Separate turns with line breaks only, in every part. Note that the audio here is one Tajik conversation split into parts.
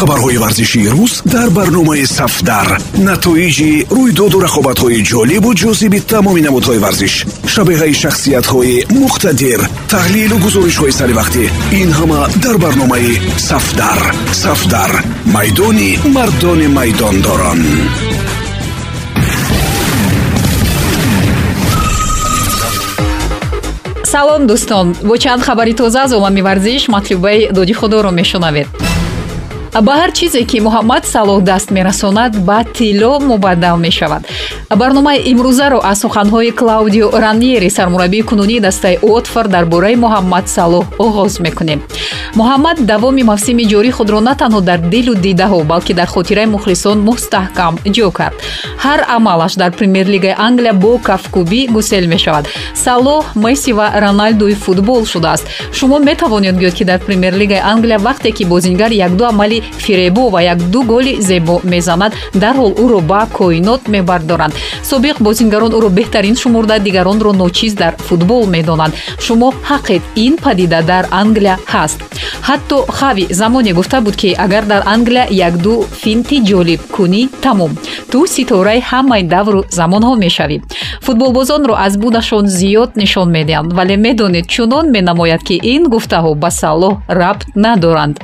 хабарҳои варзишии рӯз дар барномаи сафдар. Натоиҷи рӯйдоду рақобатҳои ҷолибу ҷозиби тамоми намудҳои варзиш шабеҳаи шахсиятҳои муқтадир таҳлилу гузоришҳои саривақтӣ ин ҳама дар барномаи сафдар. Сафдар майдони мардони майдондорон.
Салом дӯстон. Бо чанд хабари тоза аз омами варзиш матлубаи доди худоро мешунавед ба ҳар чизе ки муҳаммад салоҳ даст мерасонад ба тилло мубаддал мешавад. Барномаи имрӯзаро аз суханҳои клаудио раньери сармураббии кунунии дастаи уотфор дар бораи муҳаммад салоҳ оғоз мекунем. Муҳаммад давоми мавсими ҷорӣ худро на танҳо дар дилу дидаҳо балки дар хотираи мухлисон мустаҳкам ҷо кард. Ҳар амалаш дар премер-лигаи англия бо кафкубӣ гусел мешавад. Салоҳ месси ва роналдуи футбол шудааст. Шумо метавонед гӯед ки дар премер-лигаи англия вақте ки бозингар якду амали фиребо ва якду голи зебо мезанад. Дарҳол ӯро ба коинот мебардоранд. Собиқ бозингарон ӯро беҳтарин шумурда дигаронро ночиз дар футбол медонанд шумо ҳаққед ин падида дар англия ҳаст. Ҳатто хави замоне гуфта буд ки агар дар англия якду финти ҷолиб кунӣ тамом. Ту ситораи ҳамаи давру замонҳо мешавӣ. Футболбозонро аз будашон зиёд нишон медиҳанд вале медонед чунон менамояд ки ин гуфтаҳо ба салоҳ рабт надоранд.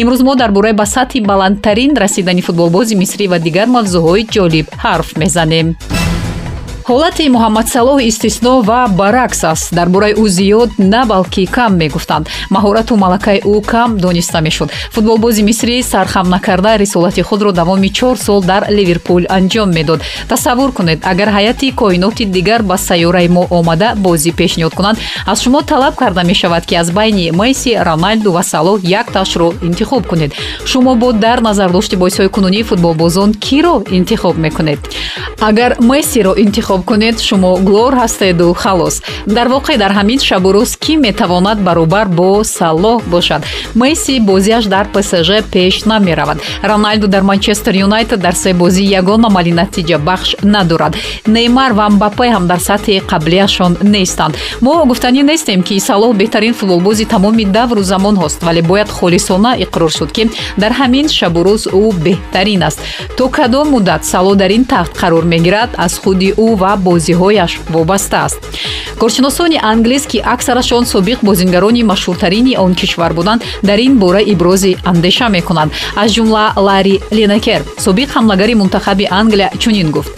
Имрӯз мо дар бораи ба сатҳи баландтарин расидани футболбози мисрӣ ва дигар мавзӯъҳои ҷолиб ҳарф мезанем ҳолати муҳаммад салоҳ истисно ва баръакс аст. Дар бораи ӯ зиёд на балки кам мегуфтанд. Маҳорату малакаи ӯ кам дониста мешуд. Футболбози мисрӣ сархам накарда рисолати худро давоми чор сол дар ливерпул анҷом медод. Тасаввур кунед агар ҳайати коиноти дигар ба сайёраи мо омада бозӣ пешниҳод кунанд. Аз шумо талаб карда мешавад ки аз байни месси роналду ва салоҳ якташро интихоб кунед. Шумо бо дар назардошти боисҳои кунунии футболбозон киро интихоб мекунед? Агар мессиро интихоб интихоб кунед шумо глор ҳастеду халос. Дар воқеъ дар ҳамин шабу рӯз кӣ метавонад баробар бо салоҳ бошад? Месси бозиаш дар псж пеш намеравад. Роналду дар манчестер юнайтед дар се бозӣ ягон амали натиҷабахш надорад. Неймар ва мбапе ҳам дар сатҳи қаблияшон нестанд. Мо гуфтанӣ нестем ки салоҳ беҳтарин футболбози тамоми давру замонҳост вале бояд холисона иқрор шуд ки дар ҳамин шабу рӯз ӯ беҳтарин аст. То кадом муддат салоҳ дар ин тахт қарор мегирад аз худи ӯ ва бозиҳояш вобаста аст. Коршиносони англис ки аксарашон собиқ бозингарони машҳуртарини он кишвар буданд дар ин бора ибрози андеша мекунанд. Аз ҷумла ларри ленекер собиқ ҳамлагари мунтахаби англия чунин гуфт.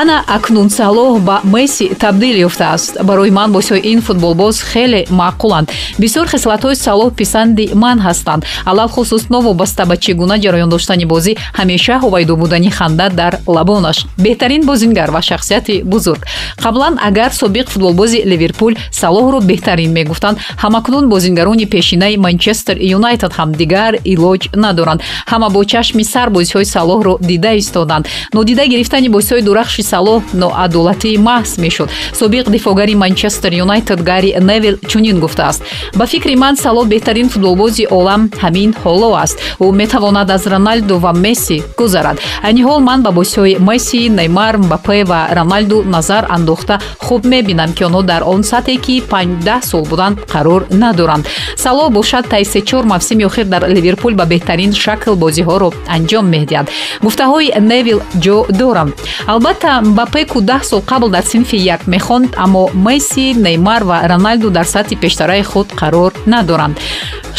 Ана акнун салоҳ ба месси табдил ёфтааст. Барои ман босиҳои ин футболбоз хеле маъқуланд. Бисёр хислатҳои салоҳ писанди ман ҳастанд. Алалхусус новобаста ба чӣ гуна ҷараён доштани бозӣ ҳамеша ҳовайдо будани ханда дар лабонаш. Беҳтарин бозингар ва шахсияти бузург. Қаблан агар собиқ футболбози ливерпул салоҳро беҳтарин мегуфтанд ҳамакнун бозингарони пешинаи манчестер юнайтед ҳам дигар илоҷ надоранд. Ҳама бо чашми сар бозиҳои салоҳро дида истоданд. Нодида гирифтани бозиҳои дурахши салоҳ ноадолатии маҳз мешуд. Собиқ дифоъгари манчестер юнайтед гари невил чунин гуфтааст. Ба фикри ман салоҳ беҳтарин футболбози олам ҳамин ҳоло аст. Ӯ метавонад аз роналду ва месси гузарад. Айни ҳол ман ба бозиҳои месси неймар мбапе ва роналду назар андохта хуб мебинам ки онҳо дар он сатҳе ки панҷдаҳ сол буданд қарор надоранд. Салоҳ бошад таи сечор мавсими охир дар ливерпул ба беҳтарин шакл бозиҳоро анҷом медиҳад. Гуфтаҳои невил ҷо дорам. Албатта мбапе ку даҳ сол қабл дар синфи як мехонд аммо месси неймар ва роналду дар сатҳи пештараи худ қарор надоранд.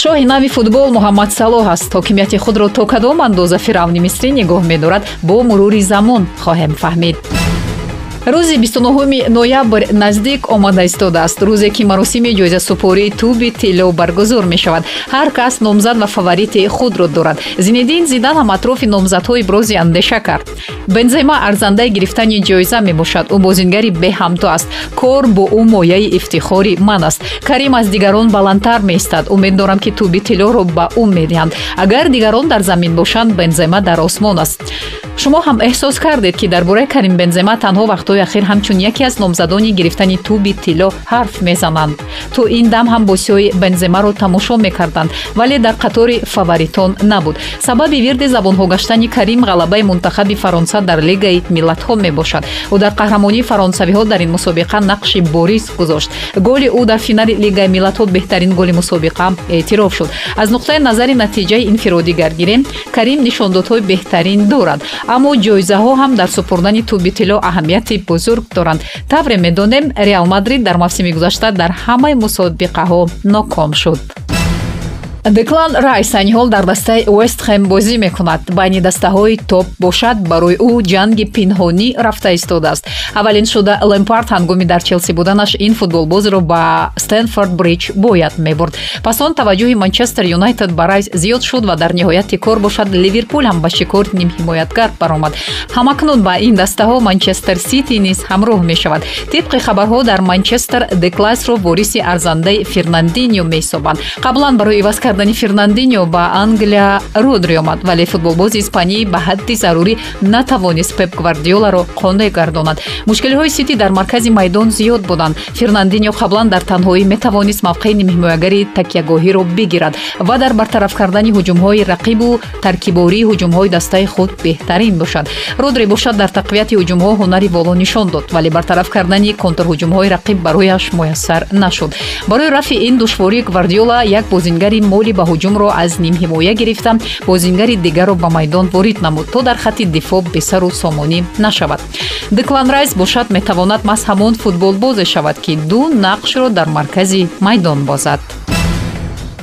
Шоҳи нави футбол муҳаммад салоҳ аст. Ҳокимияти худро то кадом андоза фиравни мисрӣ нигоҳ медорад бо мурури замон хоҳем фаҳмид рӯзи 29 ноябр наздик омада истодааст. Рӯзе ки маросими ҷоизасупории туби тилло баргузор мешавад. Ҳар кас номзад ва фаворити худро дорад. Зинедин зидан ҳам атрофи номзадҳо ибрози андеша кард. Бензема арзандаи гирифтани ҷоиза мебошад. Ӯ бозингари беҳамто аст. Кор бо ӯ мояи ифтихори ман аст. Карим аз дигарон баландтар меистад. Умед дорам ки туби тиллоро ба ӯ медиҳанд. Агар дигарон дар замин бошанд бензема дар осмон аст. Шумо ҳам эҳсос кардед ки дар бораи карим бензема танҳо вақтҳое ҳафтаҳои ахир ҳамчун яке аз номзадони гирифтани туби тилло ҳарф мезананд. То ин дам ҳам босиҳои бенземаро тамошо мекарданд вале дар қатори фаворитон набуд. Сабаби вирди забонҳо гаштани карим ғалабаи мунтахаби фаронса дар лигаи миллатҳо мебошад. Ӯ дар қаҳрамонии фаронсавиҳо дар ин мусобиқа нақши борис гузошт. Голи ӯ дар финали лигаи миллатҳо беҳтарин голи мусобиқа эътироф шуд. Аз нуқтаи назари натиҷаи инфиродигаргирӣ карим нишондодҳои беҳтарин дорад. Аммо ҷоизаҳо ҳам дар супурдани туби тилло аҳамияти бузург доранд. Тавре медонем реал мадрид дар мавсими гузашта дар ҳамаи мусобиқаҳо ноком шуд деклан райс айни ҳол дар дастаи уэстхэм бозӣ мекунад. Байни дастаҳои топ бошад барои ӯ ҷанги пинҳонӣ рафта истодааст. Аввалин шуда лемпард ҳангоми дар челси буданаш ин футболбозиро ба стенфорд бридж бояд мебурд. Пас он таваҷҷӯҳи манчестер юнайтед ба райс зиёд шуд ва дар ниҳояти кор бошад ливерпул ҳам ба шикори нимҳимоятгар баромад. Ҳамакнун ба ин дастаҳо манчестер сити низ ҳамроҳ мешавад. Тибқи хабарҳо дар манчестер деклайсро вориси арзандаи фернандиньо meҳисобанд қаблан барои иваз кардани фернандиньо ба англия родри омад вале футболбози испанӣ ба ҳадди зарурӣ натавонист пеп гвардиоларо қонеъ гардонад. Мушкилиҳои сити дар маркази майдон зиёд буданд. Фернандиньо қаблан дар танҳоӣ метавонист мавқеи нимҳимоягари такягоҳиро бигирад ва дар бартараф кардани ҳуҷумҳои рақибу таркибории ҳуҷумҳои дастаи худ беҳтарин бошад. Родри бошад дар тақвияти ҳуҷумҳо ҳунари боло нишон дод вале бартараф кардани контрҳуҷумҳои рақиб барояш муяссар нашуд. Барои рафъи ин душворӣ гвардиола як бозингари моли ба ҳуҷумро аз нимҳимоя гирифта. Бозингари дигарро ба майдон ворид намуд то дар хатти дифоъ бесару сомонӣ нашавад. Деклан райс бошад метавонад маҳз ҳамон футболбозе шавад ки ду нақшро дар маркази майдон бозад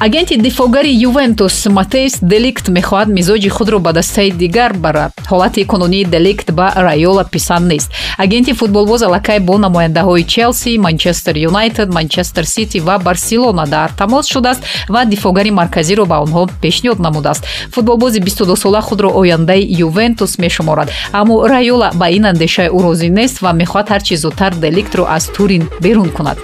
агенти дифоъгари ювентус матеис деликт мехоҳад мизоҷи худро ба дастаи дигар барад. Ҳолати кунунии деликт ба райола писанд нест. Агенти футболбоз аллакай бо намояндаҳои челси манчестер юнайтед манчестер сити ва барселона дар тамос шудааст ва дифоъгари марказиро ба онҳо пешниҳод намудааст. Футболбози бистудусола худро ояндаи ювентус мешуморад. Аммо райола ба ин андешаи ӯ розӣ нест ва мехоҳад ҳарчи зудтар деликтро аз турин берун кунад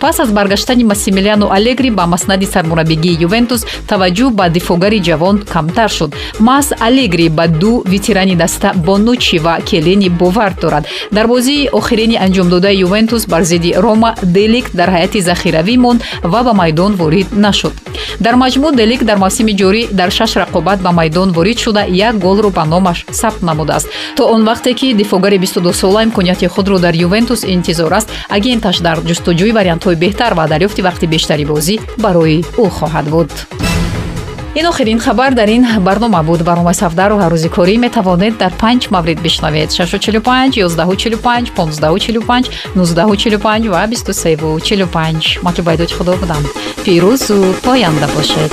пас аз баргаштани массимилиано алегри ба маснади сармураббигӣ бозиги ювентус таваҷҷӯҳ ба дифоъгари ҷавон камтар шуд. Мас алегри ба ду ветирани даста бонучи ва келени бовар дорад. Дар бозии охирини анҷомдодаи ювентус бар зидди рома делик дар ҳайати захиравӣ монд ва ба майдон ворид нашуд. Дар маҷмӯъ делик дар мавсими ҷорӣ дар шаш рақобат ба майдон ворид шуда як голро ба номаш сабт намудааст. То он вақте ки дифоъгари 22сола имконияти худро дар ювентус интизор аст агенташ дар ҷустуҷӯи вариантҳои беҳтар ва дарёфти вақти бештари бозӣ барои ӯ хоҳад буд. Ин охирин хабар дар ин барнома буд. Барномаи сафдару ҳаррӯзи корӣ метавонед дар панҷ маврид бишнавед. 645 145 1545 1945 ва 2345 матлубайдоди худо будам. Пирӯзу поянда бошед